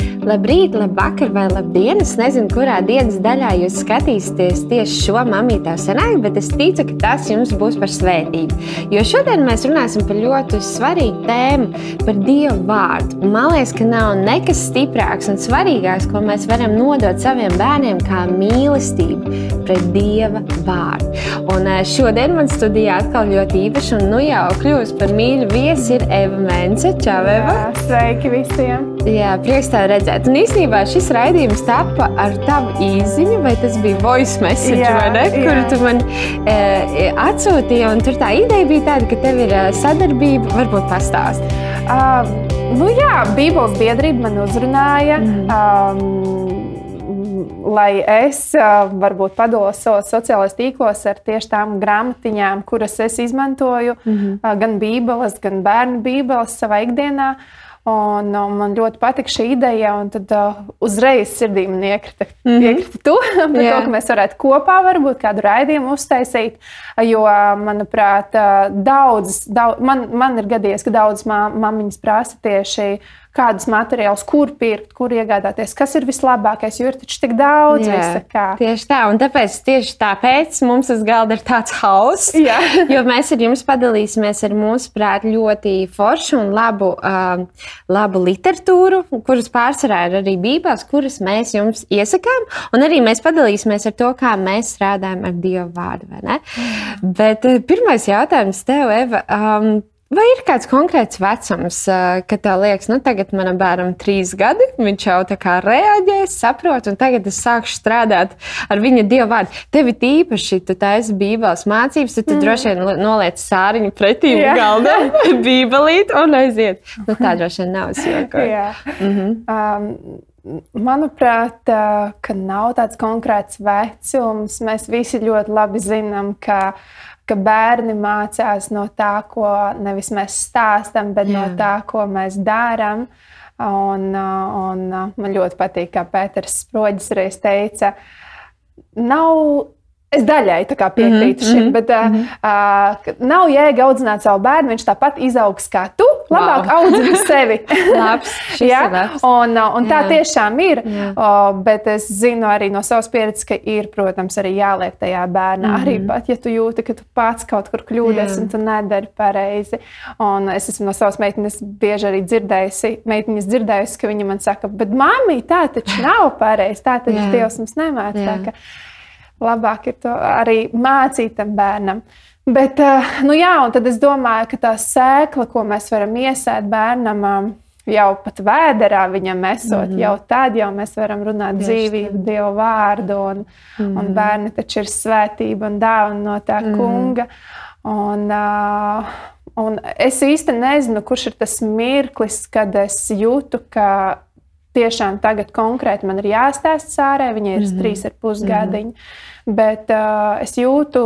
Labrīt, labvakar vai labdien! Es nezinu, kurā dienas daļā jūs skatīsieties tieši šo mamītā senāku, bet es ticu, ka tas jums būs par svētību. Jo šodien mēs runāsim par ļoti svarīgu tēmu, par Dieva vārdu. Man liekas, ka nav nekas stiprāks un svarīgāks, ko mēs varam nodot saviem bērniem, kā mīlestību pret Dieva vārdu. Un eh, šodien man studijā atkal ļoti īpaši un nu jau kļūst par mīļu viesi ir Eva Mence. Čau, Eva! Jā, sveiki visiem! Jā, prieks tev redzēt. Un īstenībā šis raidījums tapa ar tavu īziņu, vai tas bija voice message, Jā, vai ne? jā. Kuru tu man e, atsūtīji. Un tur tā ideja bija tāda, ka tev ir e, sadarbība, varbūt pastāst. Uh, nu jā, Bībeles biedrība man uzrunāja. Um, Lai es varbūt padolos savos sociālajos tīklos ar tieši tām grāmatiņām, kuras es izmantoju, mm -hmm. gan Bībeles, gan bērnu Bībeles savā ikdienā. Un, un man ļoti patika šī ideja, un tad uh, uzreiz sirdī man iekrita, mm -hmm. iekrita tu, par Jā. to, ka mēs varētu kopā varbūt kādu raidījumu uztaisīt. Jo, manuprāt, uh, daudzas, daudz, man, man ir gadījies, ka daudzas mammiņas prasa tieši kādus materiālus, kur pirkt, kur iegādāties, kas ir vislabākais, jo ir taču tik daudz visa kā. Tieši tā, un tāpēc tieši tāpēc mums uz galda ir tāds hauss. Jā. Jo mēs ar jums padalīsimies ar mūsu prāt ļoti foršu un labu, uh, labu literatūru, kuras pārsvarā ir arī bībeles, kuras mēs jums iesakām. Un arī mēs padalīsimies ar to, kā mēs strādājam ar Dieva vārdu. vai ne? Bet uh, pirmais jautājums tev, Eva. Um, Vai ir kāds konkrēts vecums, uh, kad tev liekas, nu, tagad manam bērnam ir trīs gadi, viņš jau tā kā reaģē, saprot, un tagad es sākšu strādāt ar viņa dievu vārdu. Tev ir īpaši, tu taisi bībeles mācības, tad tu mm. droši vien li- noliec sāriņu pretī Jā. galdam, bībelīt un aiziet. Nu, tā droši vien nav es jokoju. Jā. um, manuprāt, uh, ka nav tāds konkrēts vecums. Mēs visi ļoti labi zinām, ka, ka bērni mācās no tā, ko nevis mēs stāstām, bet Jā. no tā, ko mēs darām. Un, uh, un uh, man ļoti patīk, kā Pēters Sproģis reiz teica, nav. Es daļai piekrītu mm -hmm, šim, bet uh, uh, ka nav jēga audzināt savu bērnu. Viņš tāpat izaugs kā tu. Labāk Vau. audzini sevi. Labs, ir labs. un, uh, un tā Jā. tiešām ir. O, bet es zinu arī no savas pieredzes, ka ir, protams, arī jāliek tajā bērnā. Mm -hmm. Arī pat, ja tu jūti, ka tu pats kaut kur kļūdies Mhm. Jā. un tu nedari pareizi. Un es esmu no savas meitenes bieži arī dzirdējusi, meitenes dzirdējusi ka viņa man saka, bet mamī, tā taču nav pareizi. Tā taču. Dievs mums nemāca. Labāk ir to arī mācīt tam bērnam. Bet, uh, nu jā, un tad es domāju, ka tā sēkla, ko mēs varam iesēt bērnam, um, jau pat vēderā viņam esot, mm -hmm. jau tad jau mēs varam runāt Tieši dzīvību, Dieva vārdu, un, mm -hmm. un bērni taču ir svētība un dāvana no tā mm -hmm. kunga. Un, uh, un es īsti nezinu, kurš ir tas mirklis, kad es jūtu, ka tiešām tagad konkrēti man ir jāstāsta sārē, viņai ir mm -hmm. trīs ar pusgadiņi. Mm -hmm. Bet uh, es jūtu,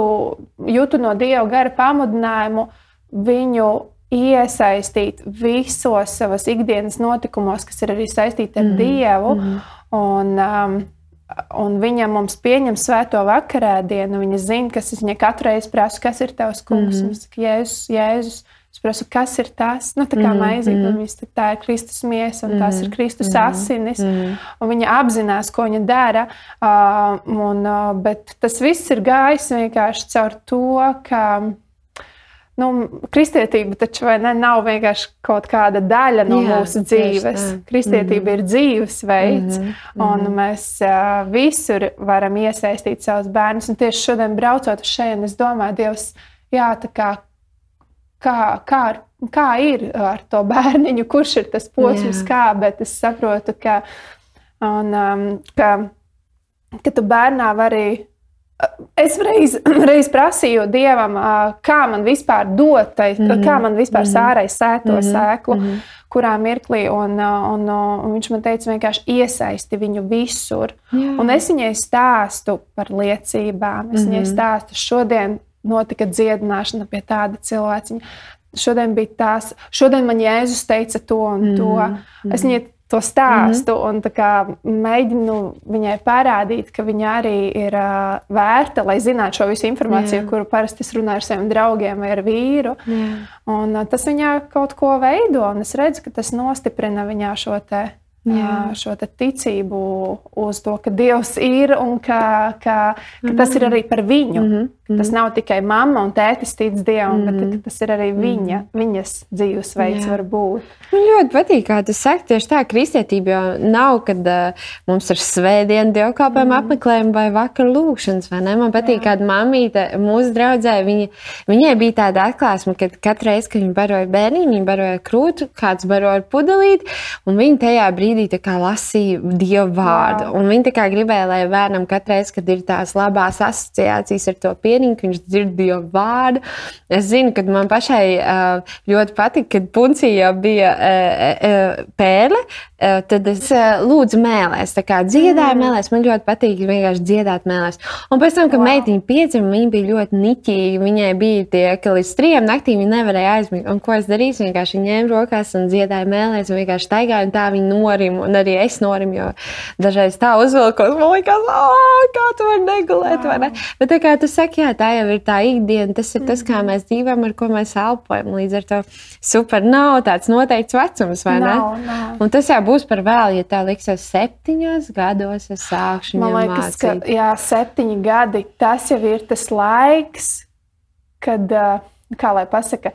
jūtu no Dieva gara pamudinājumu viņu iesaistīt visos savas ikdienas notikumos, kas ir arī saistīti ar mm. Dievu. Mm un, um, Un viņa mums pieņem svēto vakarēdienu. Viņa zina, kas es viņai katru reizi prasu, kas ir tavs kungs. Mm. Viņa saka, Jēzus, Jēzus. Es prasu, kas ir tas? Nu, tā kā Mhm, mhm. un viņš saka, tā ir Kristus miesa, un tās ir Kristus mhm, asinis. mhm. Un viņa apzinās, ko viņa dara. Uh, un, uh, bet tas viss ir gājis vienkārši caur to, ka nu, kristietība taču ne, nav vienkārši kaut kāda daļa no Jā, mūsu dzīves. Kristietība mm -hmm. ir dzīvesveids, mm Mhm, -hmm. un mēs uh, visur varam iesaistīt savus bērnus. Un tieši šodien, braucot uz šejienes, es domāju, Dievs, jā, kā, kā, kā, kā ir ar to bērniņu, kurš ir tas posms, Jā. kā, bet es saprotu, ka, un, um, ka, ka tu bērnā vari. Es reiz, reiz prasīju Dievam, kā man vispār dot, tai, mm -hmm. kā man vispār sārai sēt to mm -hmm. sēklu, mm -hmm. kurā mirklī. Un, un, un viņš man teica, vienkārši iesaisti viņu visur. Jā. Un es viņai stāstu par liecībām. Es mm -hmm. viņai stāstu, šodien notika dziedināšana pie tāda cilvēka. Šodien bija tās, šodien man Jēzus teica to un to. Mm -hmm. Es viņai to stāstu mm -hmm. un mēģinu viņai parādīt, ka viņa arī ir uh, vērta, lai zinātu šo visu informāciju, Jā. kuru parasti es runāju ar saviem draugiem vai ar vīru. Jā. Un, uh, tas viņā kaut ko veido, un es redzu, ka tas nostiprina viņā šo te Jā. šo ticību uz to, ka Dievs ir un ka, ka, ka tas ir arī par viņu. Mm -hmm. Tas nav tikai mamma un tētis tic Dievam, mm bet tas ir arī viņa, mm viņas dzīvesveids, var būt. Man ļoti patīk, kā tu saki, tieši tā kristietība jau nav, kad uh, mums ir svētdiena dievkalpojuma mm apmeklējuma vai vakar lūkšanas, vai ne? Man patīk, kāda mamīte mūsu draudzē, viņa, viņai bija tāda atklāsme, ka katru reizi, kad viņa baroja bērniņu, viņa baroja krūtu, kāds baroja pudelīti, un viņa tajā brīdī lasīja Dievu vārdu. Wow. Un viņa gribēja, lai bērnam katru reizi, kad ir tās labās asociācijas ar to pieniņu, ka viņš dzird Dievu vārdu. Es zinu, ka man pašai ļoti patika, kad puncija jau bija pērle, tad es lūdzu mēlēs, tā kā dziedāju mm. mēlēs. Man ļoti patīk vienkārši dziedāt mēlēs. Un pēc tam, kad wow. meitiņa piedzima, viņa bija ļoti niķīga. Viņai bija tie, ka līdz trijiem naktīm viņa nevarēja aizmigt. Un ko es darīju? Vienkārši ņēmu rokās un dziedāju mēlēs, un vienkārši staigāju, un tā viņa norim. Un arī es norimu, jo dažreiz tā uzvilkos, man liekas, kā tu vari negulēt. Wow. Vai ne? Bet tā kā tu saki, jā, tā jau ir tā ikdiena, tas ir tas, kā mm. mēs dzīvojam, ar ko mēs elpojam. Līdz ar to super nav tāds noteikts vecums, vai ne? Nav, nav. Un tas jau būs par vēlu, ja tā liksies septiņos gados, es sākšu Man liekas, mācīt. ka jā, septiņi gadi tas jau ir tas laiks, kad, kā lai pasaka,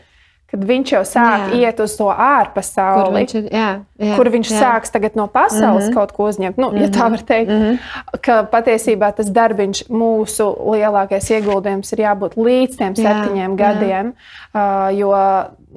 kad viņš jau sāk jā. iet uz to ārpasauli, kur viņš, ir, jā, jā, kur viņš jā. sāks tagad no pasaules mm -hmm. kaut ko uzņemt. Nu, mm -hmm. Ja tā var teikt, mm -hmm. ka patiesībā tas darbiņš, mūsu lielākais ieguldījums ir jābūt līdz tiem septiņiem jā, gadiem. Jā. Uh, jo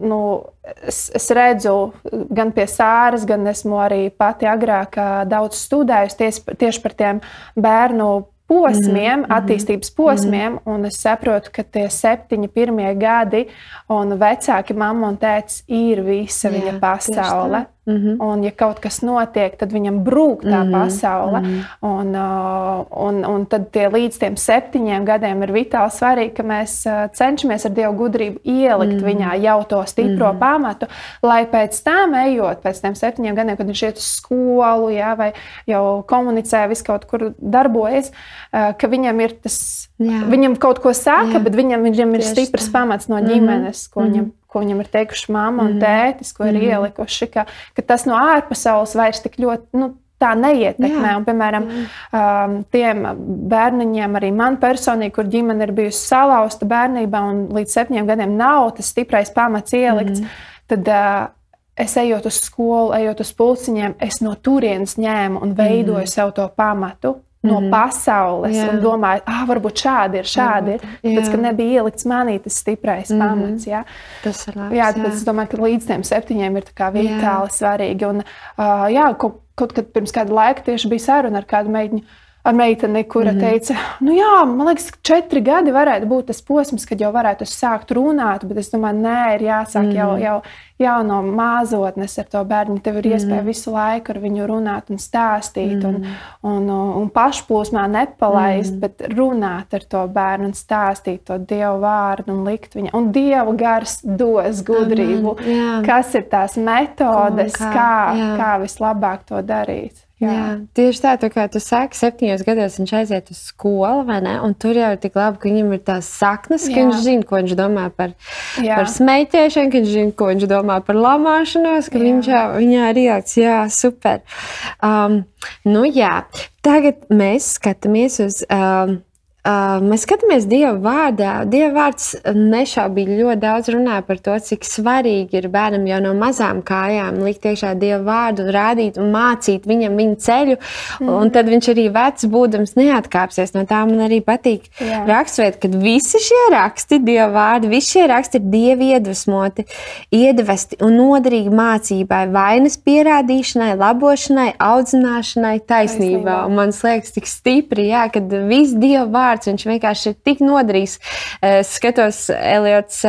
nu, es, es redzu, gan pie sāras, gan esmu arī pati agrāk daudz studējusi tieši, tieši par tiem bērnu posmiem, mm -hmm. attīstības posmiem, mm -hmm. un es saprotu, ka tie septiņi pirmie gadi un vecāki mamma un tēvs ir visa Jā, viņa pasaule. Mm -hmm. Un, ja kaut kas notiek, tad viņam brūk tā mm -hmm. pasaule. Mm -hmm. un, uh, un, un tad tie līdz tiem septiņiem gadiem ir vitāli svarīgi, ka mēs uh, cenšamies ar Dievu gudrību ielikt mm -hmm. viņā jau to stipro mm -hmm. pamatu, lai pēc tam, ejot pēc tiem septiņiem gadiem, kad viņš iet uz skolu jā, vai jau komunicē, vis kaut kur darbojas, uh, ka viņam ir tas, jā. viņam kaut ko saka, jā. bet viņam, viņam ir Tieši stiprs tā. pamats no ģimenes, mm -hmm. ko viņam ko viņam ir teikuši mamma un mm. tētis, ko ir mm. ielikuši, ka, ka tas no ārpasaules vairs tik ļoti. Nu, Tā neietekmē. Un, piemēram, um, tiem bērniņiem, arī man personīgi, kur ģimene ir bijusi salauzta bērnībā un līdz septiņiem gadiem nav tas stiprais pamats ielikts, mm. tad uh, es ejot uz skolu, ejot uz pulciņiem, es no turienes ņēmu un veidoju mm. sev to pamatu no mm -hmm. pasaules jā. un domāju, ah, varbūt šādi ir, šādi ir. Tāpēc, ka nebija ielikts manī tas stiprais mm -hmm. pamats. Jā. Tas ir labi. Jā, tāpēc jā. es domāju, ka līdz tiem septiņiem ir vitāli svarīgi. Un, uh, jā, kaut, kaut kad pirms kāda laika tieši bija saruna ar kādu meitiņu ar meiteni, kura mm -hmm. teica, nu jā, man liekas, ka četri gadi varētu būt tas posms, kad jau varētu sākt runāt, bet es domāju, nē, ir jāsāk mm -hmm. jau, jau, jau no mazotnes ar to bērnu. Tev ir iespēja mm -hmm. visu laiku ar viņu runāt un stāstīt, mm -hmm. un, un, un pašplūsmā nepalaist, mm -hmm. bet runāt ar to bērnu un stāstīt to dievu vārdu un likt viņam. Un dievu gars dos gudrību, Amen, kas ir tās metodes, kā, kā, jā. kā vislabāk to darīt. Jā. Jā, tieši tā, tā kā tu saki, septiņos gados viņš aiziet uz skolu, vai ne? Un tur jau ir tik labi, ka viņam ir tās saknes, ka Jā. viņš zina, ko viņš domā par, Jā. par smēķēšanu, ka viņš zina, ko viņš domā par lamāšanos, ka jā. viņš jau viņā ir ieliekts. Jā, super. Um, nu jā, tagad mēs skatāmies uz. Um, Uh, mēs skatāmies Dieva vārdā. Dieva vārds nešaubīgi ļoti daudz runā par to, cik svarīgi ir bērnam jau no mazām kājām likt iekšā Dieva vārdu, rādīt un mācīt viņam viņa ceļu. Mm. Un tad viņš arī vecs būdams neatkāpsies no tā. Man arī patīk Jā. raksturēt, ka visi šie raksti, Dieva vārdi, visi šie raksti ir Dieva iedvesmoti, iedvesti un noderīgi mācībai, vainas pierādīšanai, labošanai, audzināšanai, taisnībā. taisnībā. Un man liekas, tik stipri, jā, kad viss Dieva vārds vārds. Viņš vienkārši ir tik noderīgs. Es skatos, Eliots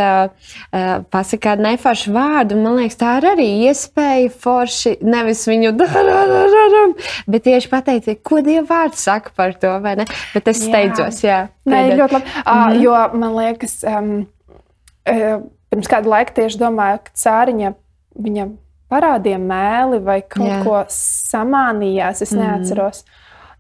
pasakā neforšu vārdu. Man liekas, tā ir arī iespēja forši nevis viņu darām, bet tieši pateikt, ko Dieva vārds saka par to, vai ne? Bet es steidzos, jā. Nē, ļoti labi. Mm -hmm. Jo man liekas, um, pirms kāda laika tieši domāju, ka cāriņa viņa parādīja mēli vai kaut jā. ko samānījās. Es mm -hmm. neatceros.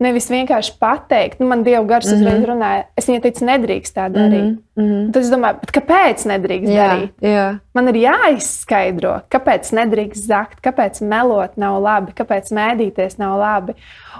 Nevis vienkārši pateikt, nu, man Dieva gars uzreiz mm -hmm. runāja, es viņai teicu, nedrīkst tā darīt. Mm -hmm. Tad es domāju, kāpēc nedrīkst jā, darīt? Jā. Man ir jāizskaidro, kāpēc nedrīkst zakt, kāpēc melot nav labi, kāpēc mēdīties nav labi.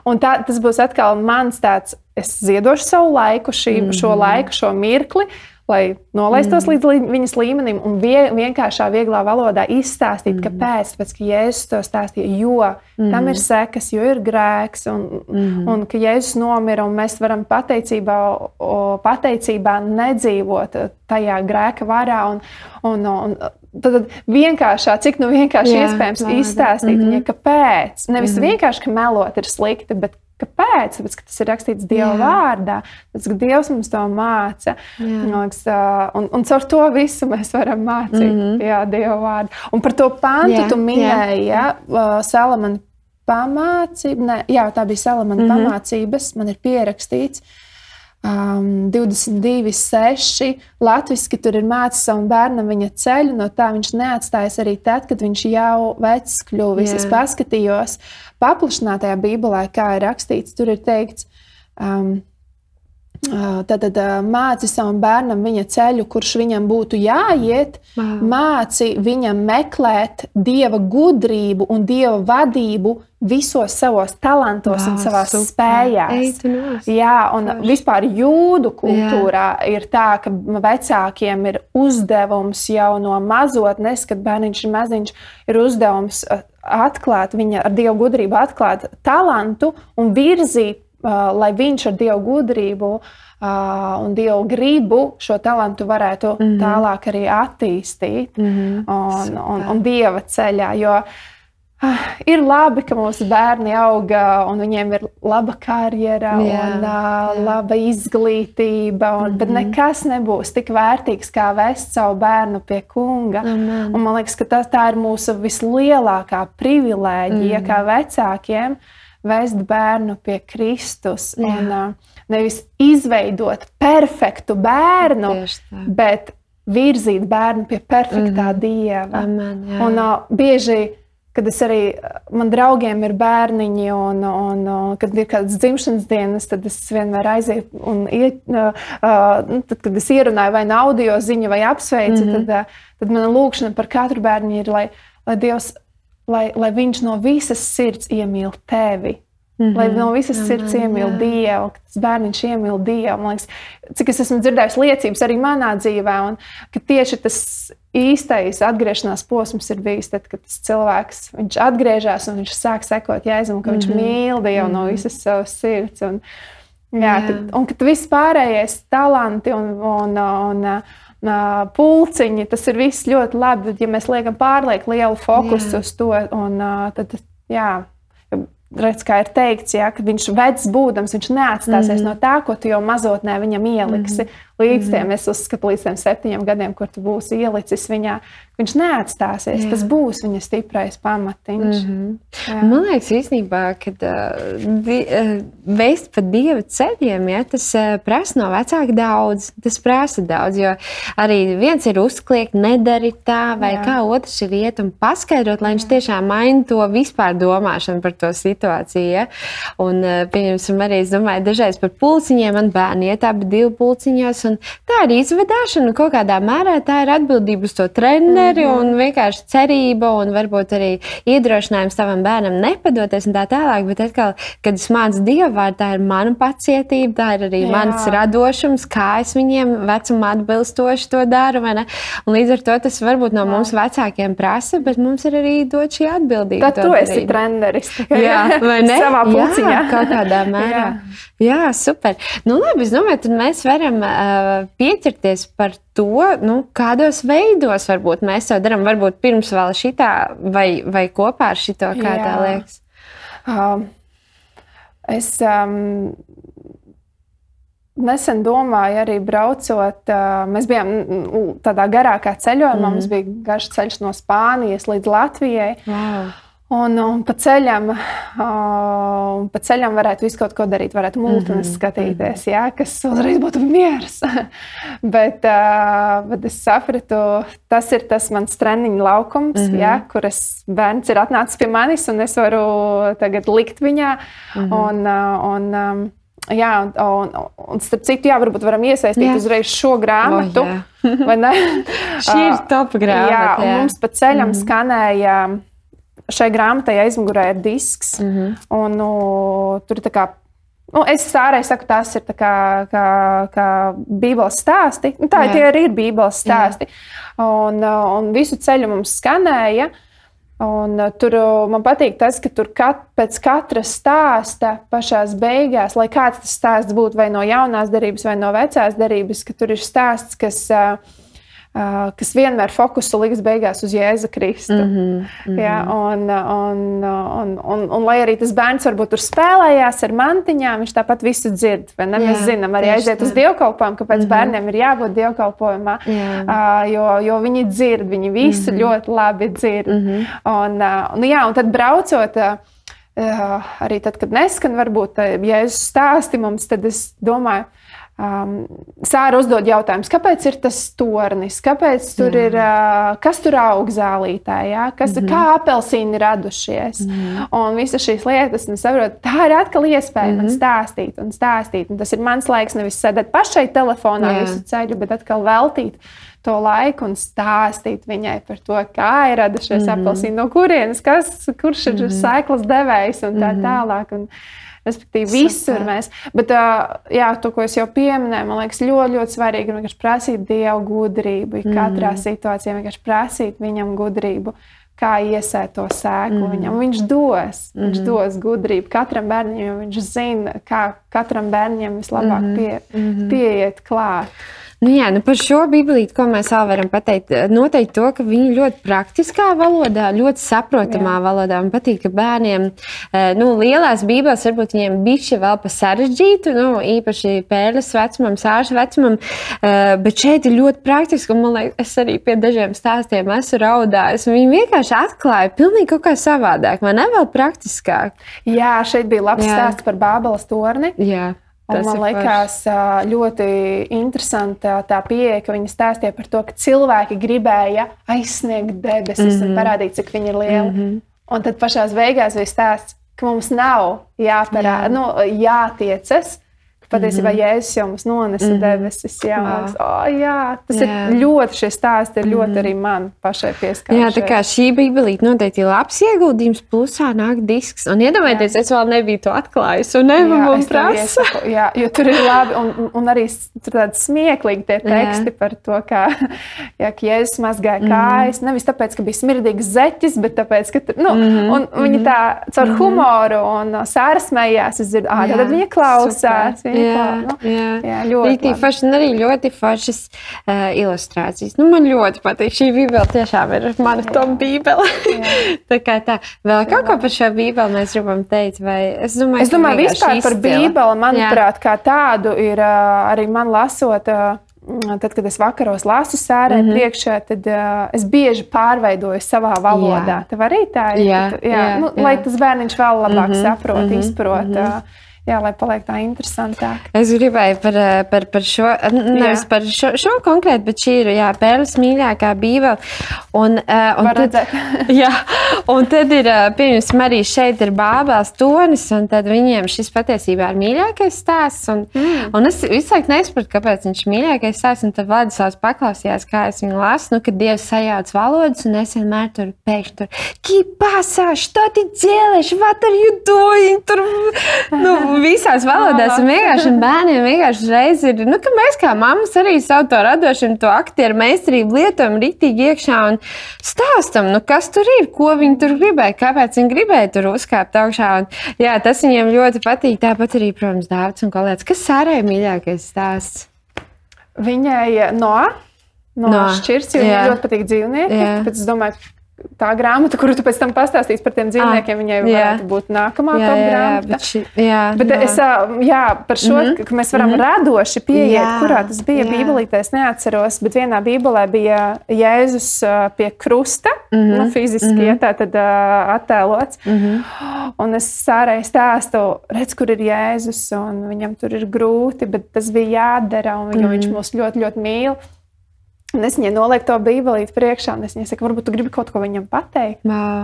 Un tā, tas būs atkal mans tāds, es ziedošu savu laiku, šī, mm -hmm. šo laiku, šo mirkli lai nolaistos mm. līdz viņas līmenim un vie, vienkāršā, vieglā valodā izstāstīt, mm. kāpēc. Tāpēc, ka Jēzus to stāstīja, jo mm. tam ir sekas, jo ir grēks, un, mm. un ka Jēzus nomira, un mēs varam pateicībā, o, pateicībā nedzīvot tajā grēka varā. Un, un, un, Tad vienkāršā, cik nu vienkārši Jā, iespējams lāda. izstāstīt mm -hmm. viņai, kāpēc. Nevis mm -hmm. vienkārši, ka melot ir slikti, bet Kāpēc? Tāpēc, tas ir rakstīts Dieva Jā. vārdā. Tāpēc, ka Dievs mums to māca. Liekas, un, un caur to visu mēs varam mācīt mm -hmm. Jā, Dieva vārdu. Un par to pāntu Jā. tu minēji, ja? Salamana pamācība. Ne, jā, tā bija Salamana mm -hmm. pamācības. Man ir pierakstīts. Um, 22, 6. Latvijasiski tur ir mācīts savam bērnam viņa ceļu, no tā viņš neatstājas arī tad, kad viņš jau vecs kļuvis. Yeah. Es paskatījos, paplašinātajā Bībelē, kā ir rakstīts, tur ir teikts, um, Tad māci savam bērnam viņa ceļu, kurš viņam būtu jāiet, wow. māci viņam meklēt dieva gudrību un dieva vadību visos savos talantos wow, un savās super. spējās. Jā, un Forši. vispār jūdu kultūrā Jā. ir tā, ka vecākiem ir uzdevums jau no mazotnes, kad bērniņš ir maziņš, ir uzdevums atklāt viņa ar dievu gudrību, atklāt talantu un virzīt, lai viņš ar dievu gudrību uh, un dievu gribu šo talantu varētu mm -hmm. tālāk arī attīstīt mm -hmm. un, un, un dieva ceļā. Jo, Uh, ir labi, ka mūsu bērni auga un viņiem ir laba karjera, jā, un, uh, jā. laba izglītība, un, mm -hmm. bet mhm. nekas nebūs tik vērtīgs kā vest savu bērnu pie kunga. Amen. Un man liekas, ka tas, tā ir mūsu vislielākā privilēģija, mm -hmm. kā vecākiem, vest bērnu pie Kristus. Jā. Un, uh, nevis izveidot perfektu bērnu, bet virzīt bērnu pie perfektā mm dieva. Amen, jā. un, uh, bieži kad es arī man draugiem ir bērniņi, un, un, un kad ir kādas dzimšanas dienas, tad es vienmēr aizēju un iet, uh, uh, tad, kad es ierunāju vai audio ziņu vai apsveicu, mm -hmm. tad, uh, tad mana lūkšana par katru bērnu ir, lai, lai Dievs, lai, lai viņš no visas sirds iemīl tevi. Mm -hmm. Lai no visas -hmm, sirds iemīl jā. Dievu, ka tas bērniņš iemīl Dievu. Man liekas, cik es esmu dzirdējis liecības arī manā dzīvē, un ka tieši tas īstais atgriešanās posms ir bijis tad, kad tas cilvēks atgriežas un viņš sāk sekot Jēzum, ka mm -hmm. viņš mhm. mīl Dievu mm -hmm. no mhm. visas savas sirds. Un, jā, jā. Kad, un ka viss pārējais talanti un, un, un, un pulciņi, tas ir viss ļoti labi, ja mēs liekam pārlieku lielu fokusu jā. uz to, un, tad jā, redz, kā ir teikts, ja, ka viņš vecs būdams, viņš neatstāsies mm -hmm. no tā, ko tu jau mazotnē viņam ieliksi. Mm -hmm. Līdz mm -hmm. tiem, es uzskatu, līdz tiem septiņiem gadiem, kur tu būsi ielicis viņā, viņš neatstāsies. Jā. Tas būs viņa stiprais pamatiņš. Mm -hmm. Jā. Man liekas, īstenībā, ka uh, veist pa dieva ceļiem, ja, tas uh, prasa no vecāka daudz. Tas prasa daudz, jo arī viens ir uzkliegt, nedari tā, vai Jā. kā otrs ir iet un paskaidrot, lai viņš tiešām maina to vispār domāšanu par to situāciju. Ja. Un, uh, pieņemsim, arī es domāju, dažreiz par pulciņiem man bērni iet abi divi pulciņos un tā ir izvedāšana. Kaut kādā mērā tā ir atbildība uz to treneri -hmm. un vienkārši cerība un varbūt arī iedrošinājums savam bērnam nepadoties un tā tālāk. Bet atkal, kad es mācu dievu vārdu, tā ir mana pacietība, tā ir arī Jā. mans radošums, kā es viņiem vecumā atbilstoši to daru. Līdz ar to tas varbūt no Jā. mums vecākiem prasa, bet mums ir arī dot šī atbildība. Tad tu esi treneris. Jā, vai ne? Savā pulciņā. Jā, kaut kādā mērā. Jā. Jā, super. Nu, labi, es domāju, tad mēs varam uh, pieķerties par to, nu, kādos veidos varbūt mēs to darām. Varbūt pirms vēl šitā, vai, vai kopā ar šito, kā Jā. tā liekas. Um, es um, nesen domāju, arī braucot, uh, mēs bijām tādā garākā ceļojumā. Mm. Mums bija garš ceļš no Spānijas līdz Latvijai. Wow. Un, un pa ceļam, uh, pa ceļam varētu visu kaut ko darīt, varētu mūžīgi mm -hmm. skatīties, ja, kas uzreiz būtu miers. bet, uh, bet es sapratu, tas ir tas mans treniņu laukums, mm -hmm. ja, kur es, bērns ir atnācis pie manis un es varu tagad likt viņā. Mm -hmm. un, uh, un, um, Jā, un, un, un starp citu, jā, varbūt varam iesaistīt jā. uzreiz šo grāmatu. Oh, Šī ir top grāmata. Jā, jā. mums pa ceļam mm -hmm. skanēja šai grāmatai aizmugurē ir disks. Mm -hmm. un, nu, tur ir kā Nu, es ārēji saku, tas ir kā, kā, kā Bībeles stāsti. Nu, tā Jā. tie arī ir Bībeles stāsti. Jā. Un, un visu ceļu mums skanēja. Un, tur man patīk tas, ka tur kat, pēc katra stāsta pašā beigās, lai kāds tas stāsts būtu vai no jaunās darbības, vai no vecās darbības, ka tur ir stāsts, kas uh, kas vienmēr fokusu liks beigās uz Jēzu Kristu. Mm -hmm, mm -hmm. Ja, un, un, un, un, un, lai arī tas bērns varbūt tur spēlējās ar mantiņām, viņš tāpat visu dzird. Mēs zinām, arī aiziet uz dievkalpojumu, kāpēc mm -hmm. bērniem ir jābūt dievkalpojumā, uh, jo, jo viņi dzird, viņi visu mm -hmm. ļoti labi dzird. Mm -hmm. un, uh, nu, jā, un tad braucot. Uh, arī tad, kad neskan, varbūt, ja es stāstu mums, tad es domāju, Um, Sāra uzdod jautājumus, kāpēc ir tas tornis, kāpēc tur Jā. ir, uh, kas tur aug zālītē, ja? kas, mm -hmm. kā apelsīni radušies. Mm -hmm. Un visas šīs lietas, un saprotu, tā ir atkal iespēja mm -hmm. man mhm. stāstīt un stāstīt. Un tas ir mans laiks, nevis sēdēt pašai telefonā Jā. visu ceļu, bet atkal veltīt to laiku un stāstīt viņai par to, kā ir radušies mm -hmm. apelsīni, no kurienes, kas, kurš ir mm -hmm. sēklas devējs un tā mm -hmm. tālāk. Un, Respektīvi, visur mēs. Bet, jā, to, ko es jau pieminēju, man liekas, ļoti, ļoti svarīgi ir prasīt Dievu gudrību. Mm. Katrā situācijā vienkārši prasīt viņam gudrību. Kā iesēt to sēklu mm. viņam. Viņš dos, mm. viņš mhm. dos gudrību katram bērnam, jo viņš zina, kā katram bērnam vislabāk mhm. pie, mm. pieiet klāt. Nu, jā, nu par šo biblīti, ko mēs vēl varam pateikt, noteikti to, ka viņi ļoti praktiskā valodā, ļoti saprotamā jā. valodā. Man patīk, ka bērniem, eh, nu, lielās bībeles varbūt viņiem bišķi vēl pa sarežģītu, nu, īpaši pērles vecumam, sāžu vecumam, eh, bet šeit ir ļoti praktiski, un man liekas, es arī pie dažiem stāstiem esmu raudājis. Viņi vienkārši atklāja pilnīgi kaut kā savādāk, man ne vēl praktiskāk. Jā, šeit bija labs jā. stāsts par Bābeles torni. Jā. Un man liekas, ļoti interesanta tā pieeja, ka viņi stāstīja par to, ka cilvēki gribēja aizsniegt debesis mm -hmm. un mhm. parādīt, cik viņi ir lieli. Mm -hmm. Un tad pašā beigās bija stāsts, ka mums nav jāparāda, Jā. nu, jātiecas Patiesībā mm -hmm. Jēzus jau mums nonesa mm -hmm. debesis. Jā, mums, oh, jā, tas jā. ir ļoti, šie stāsti ir ļoti mm -hmm. arī man pašai pieskārušies. Jā, tā kā šī bībelīte noteikti ir labs ieguldījums, plusā nāk disks. Un iedomājieties, es vēl nebiju to atklājis, un Eva man prasa. Jā, jo tur ir labi, un, un arī tur tādi smieklīgi tie teksti jā. par to, kā jā, Jēzus mazgāja mm -hmm. kājas. Nevis tāpēc, ka bija smirdīgs zeķis, bet tāpēc, ka tur, nu, mm -hmm. un viņi tā caur mm -hmm. humoru un sārsmējās, es dzirdu, ah, tad viņa klausās. Super jā, nu, jā. jā, ļoti. Forši un arī ļoti foršas uh, ilustrācijas. Nu, man ļoti patīk šī bībele, tiešām ir mana top bībele. tā kā tā. Vēl kaut ko par šo bībeli mēs gribam teikt, vai es domāju, es domāju vispār par bībeli, manuprāt, jā. kā tādu ir uh, arī man lasot. Uh, Tad, kad es vakaros lasu sērē mm -hmm. priekšā, tad uh, es bieži pārveidoju savā valodā. Jā. Tev arī tā ir. Jā, jā, jā, nu, jā. Lai tas bērniņš vēl labāk mm -hmm. saprot, mm -hmm. izprot. Mm -hmm. uh, jā, lai paliek tā interesantāk. Es gribēju par, eh, par, par šo, nevis jā. par šo, šo konkrēti, bet šī ir jā, Pērlis mīļākā bībele. Un, uh, un, tad, jā, un tad ir, eh, pieņemsim, arī šeit ir bābās tonis, un tad viņiem šis patiesībā ir mīļākais stāsts. Un, mm. un es visu laiku nesapratu, kāpēc viņš ir mīļākais stāsts, un tad Vladislavs paklausījās, kā es viņu lasu, nu, kad Dievs sajauc valodas, un es vienmēr tur pēkšņi tur, kipasā, što ti dzēlēš, what are you doing? Tur, nu, visās valodās. Un vienkārši bērniem vienkārši reiz ir, nu, ka mēs kā mammas arī savu to radošumu, to aktieru meistarību lietojam rītīgi iekšā un stāstam, nu, kas tur ir, ko viņi tur gribēja, kāpēc viņi gribēja tur uzkāpt augšā. Un, jā, tas viņiem ļoti patīk. Tāpat arī, protams, dārts un kolēģis. Kas sārēja mīļākais stāsts? Viņai no, no, no šķirs, jo viņai ļoti patīk dzīvnieki. Tāpēc es domāju, tā grāmata, kuru tu pēc tam pastāstīsi par tiem dzīvniekiem, viņai Ah, jā. varētu būt nākamā Jā, jā, grāmata. bet šī, jā, Bet jā. es jā, par šo mm -hmm. mēs varam mm -hmm. radoši pieiet, Jā, kurā tas bija. Bībelītē. Es neatceros, bet vienā Bībelē bija Jēzus pie krusta, mm -hmm. nu, fiziski mm -hmm. tā tad, ā, attēlots. Mm -hmm. Un es sārai stāstu, redz, kur ir Jēzus, un viņam tur ir grūti, bet tas bija jādara, un mm -hmm. viņš mūs ļoti, ļoti mīl. Un es viņai nolieku to bībelīti priekšā, un es viņai saku, varbūt tu gribi kaut ko viņam pateikt.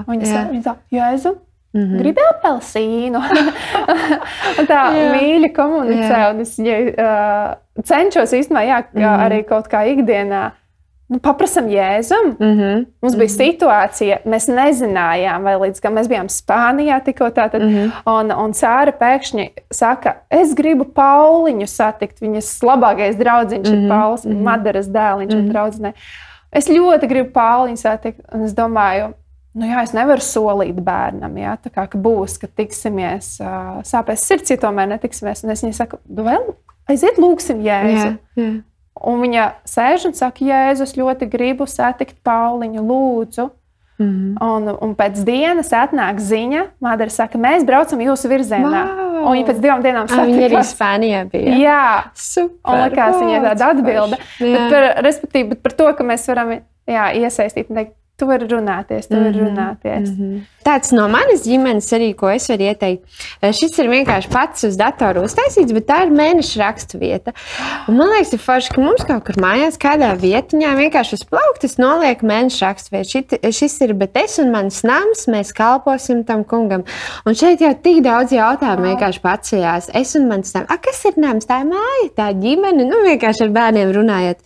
Un Viņa saka, Jēzu, mm -hmm. gribi apelsīnu. Tā Jā. mīļi komunicē, Jā. un es viņai uh, cenšos īstenībā, jā, mm. -hmm. arī kaut kā ikdienā. Nu, paprasam Jēzum. Mhm. Mums bija situācija, mēs nezinājām, vai līdz kam mēs bijām Spānijā tikko tātad. Mm Mhm. -hmm. Un, un Sāra pēkšņi saka, es gribu Pauliņu satikt. Viņas labākais draugs mm -hmm. ir Pauls, mm -hmm. Madaras dēliņš un draudzenei. Es ļoti gribu Pauliņu satikt, un es domāju, nu jā, es nevaru solīt bērnam, jā, tā kā ka būs, ka tiksimies, uh, sāpēs sirds, ja tomēr netiksimies. Un es viņai saku, vēl aiziet, lūgsim Jēzu. Jā, jā. Un viņa sēž un saka, Jēzus, ļoti gribu satikt Pauliņu, lūdzu. Mhm. Un, un pēc dienas atnāk ziņa, Madara saka, mēs braucam jūsu virzienā. Vau! Un viņa pēc divām dienām Ah, Viņa arī. Spānijā bija. Jā, super. un likās viņai tāda atbilde. Par, respektīvi, bet par to, ka mēs varam jā, iesaistīt un teikt, tu vari runāties, tu vari runāties. Mm -hmm. Tāds no manas ģimenes arī, ko es varu ieteikt. Eh, Šis ir vienkārši pats uz datora uztaisīts, bet tā ir mēneša rakstu vieta. Un man liekas, ir forši, ka mums kaut kur mājās, kādā vietiņā, vienkārši uz plauktas noliek mēneša rakstu vietu. Šit, šis ir, bet es un mans nams, mēs kalposim tam kungam. Un šeit jau tik daudz jautājumu vienkārši pacējās. Es un mans nams, A, kas ir nams? Tā ir māja, tā ir ģimene. Nu, vienkārši ar bērniem runājot.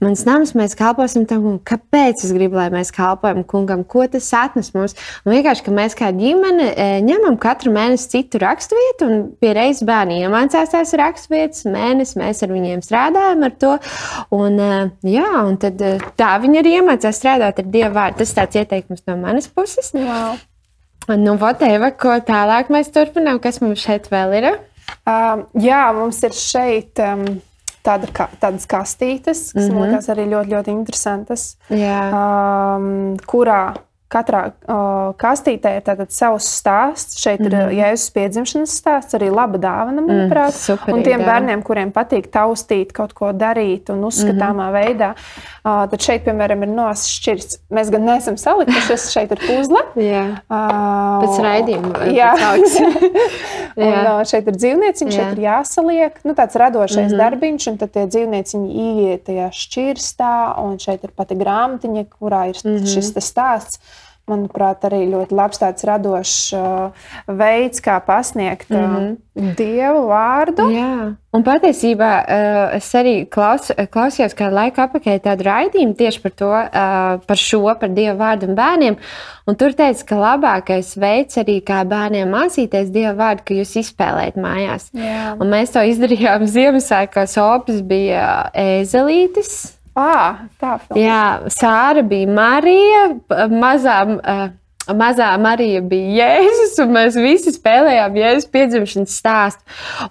Mans nams, mēs kalposim tam kungam. Kāpēc es gribu, lai mēs kalpojam kungam? Ko tas atnes mums? Un vienkārši, ka mēs kā ģimene e, ņemam katru mēnesi citu raksturvietu, un pie reizes bērni iemācās tās raksturvietas. Mēnesi mēs ar viņiem strādājam ar to. Un, e, jā, un tad e, tā viņi arī iemācās strādāt ar Dievu vārdu. Tas tāds ieteikums no manas puses. Wow. Nu, Voteva, ko tālāk mēs turpinām? Kas mums šeit vēl ir? Um, jā, mums ir šeit um, tāda, ka, tādas kastītes, kas mm -hmm. man liekas arī ļoti, ļoti interesantas. Um, kurā katrā uh, kastītē ir tātad savs stāsts. Šeit mm -hmm. ir Jēzus piedzimšanas stāsts, arī laba dāvana, manuprāt. superīga un tiem bērniem, kuriem patīk taustīt, kaut ko darīt un uzskatāmā mm -hmm. veidā, uh, tad šeit, piemēram, ir nošķirts. Mēs gan neesam salikuši, šis šeit ir puzle. jā. Uh, Pēc raidījuma, Jā, pēc un, uh, šeit ir dzīvnieciņš, šeit ir jāsaliek. Nu, tāds radošais mm -hmm. darbiņš, un tad tie dzīvnieciņi ieiet tajā šķirstā, un šeit ir pati grāmatiņa, kurā ir mm -hmm. šis stāsts. Manuprāt, arī ļoti labs tāds radošs uh, veids, kā pasniegt uh, mm -hmm. dievu vārdu. Jā, un patiesībā uh, es arī klaus, klausījos kādu laiku apakaļ tādu raidījumu tieši par to, uh, par šo, par Dievu vārdu un bērniem. Un tur teica, ka labākais veids arī kā bērniem mācīties Dievu vārdu, ka jūs izspēlējat mājās. Jā. Un mēs to izdarījām Ziemassvētkos. Opis bija ēzelītis. À, tā filma. Jā, Sāra bija Marija, p- mazā, uh, mazā Marija bija Jēzus, un mēs visi spēlējām Jēzus piedzimšanas stāstu.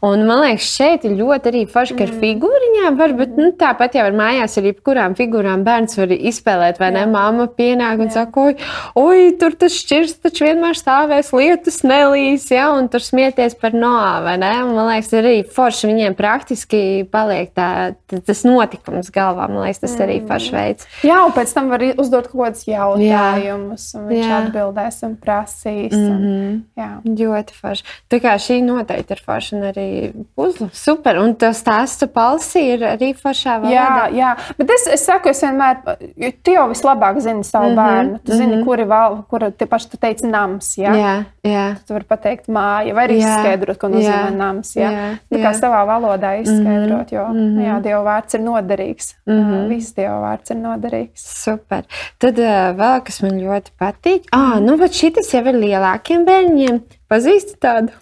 Un man liekas, šeit ir ļoti arī forši, ka ar figūriņām var, bet nu, tāpat jau ar mājās ar jebkurām figūrām bērns var izspēlēt, vai ne? Māma pienāk un saka, oi, oi, tur tas šķirs taču vienmēr stāvēs, lietus nelīs, ja, un tur smieties par noā, vai ne? Un, man liekas, arī forši viņiem praktiski paliek tā, tas notikums galvā. Man liekas, tas arī forši veids. Jā, un pēc tam var uzdot kaut kādus jautājumus, un viņš Jā. Atbildēs un prasīs. Un, Mm -hmm. jā. Ļoti forši. Tā kā šī noteikti ir forša un arī puzle. Super. Un tas stāsts palsī ir arī foršā valodā. Jā, jā, bet es, es saku, es vienmēr, jo tu jau vislabāk zini savu mm Mhm, -hmm, bērnu. Tu zini, mm -hmm. kuri vēl, kura tie paši tu teici nams. Jā? jā, jā. Tu vari pateikt māja, vai arī Jā. izskaidrot, ko nozīmē Jā. nams. Jā? Jā, Tā kā jā. savā valodā izskaidrot, jo mm mhm. -hmm. jā, Dieva vārds ir noderīgs. Mm Mhm. -hmm. Viss Dieva vārds ir noderīgs. Super. Tad uh, vēl kas man ļoti patīk. Ah, nu, bet šis jau ir lielākiem bērniem. Pazīsti tādu?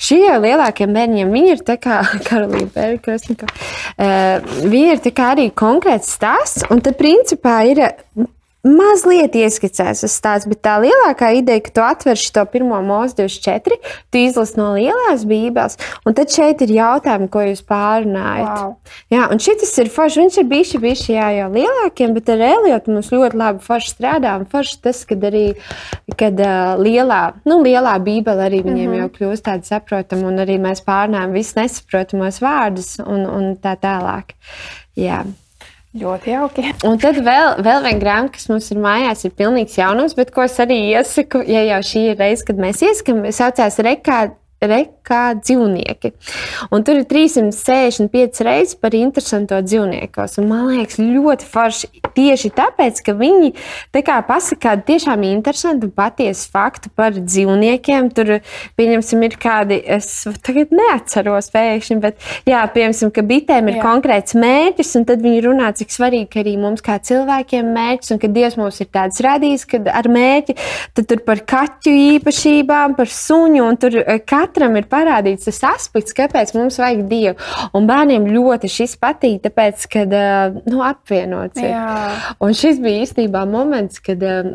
Šie jau lielākiem bērniem, viņi ir tā kā Karolīna Bērka. Uh, viņi ir tā kā arī konkrēts stāsts, un te principā ir. Mazliet ieskicēts tas stāsts, bet tā lielākā ideja, ka tu atver šo pirmo mūzu 24, tu izlasi no lielās bībeles, un tad šeit ir jautājumi, ko jūs pārunājat. Wow. Jā, un šis ir forši. Viņš ir bijis bijis jā, jau lielākiem, bet ar Eliotu mums ļoti labi forši strādā. Un forši tas, kad arī kad, uh, lielā, nu, lielā bībele arī viņiem mm -hmm. jau kļūst tāda saprotama, un arī mēs pārnājam visus nesaprotamos vārdus un, un tā tālāk. Jā. Ļoti jauki. Un tad vēl, vēl viena grāmata, kas mums ir mājās, ir pilnīgs jaunums, bet ko es arī iesaku, ja jau šī ir reize, kad mēs iesakām, saucās Rekā rekā dzīvnieki. Un tur ir 365 reizes par interesanto dzīvniekos. Un man liekas, ļoti forši tieši tāpēc, ka viņi tā kā pasaka tiešām interesantu patiesu faktu par dzīvniekiem. Tur, pieņemsim, ir kādi, es tagad neatceros pēkšņi, bet, jā, piemēram, ka bitēm ir jā. konkrēts mērķis, un tad viņi runā, cik svarīgi arī mums kā cilvēkiem mērķis, un ka Dievs mums ir tāds radījis, kad ar mērķi, tad tur par kaķu īpašībām, par suņu, un tur katru katram ir parādīts tas aspekts, kāpēc mums vajag dievu. Un bērniem ļoti šis patīk, tāpēc, kad nu, apvienots ir. Un šis bija īstenībā moments, kad uh,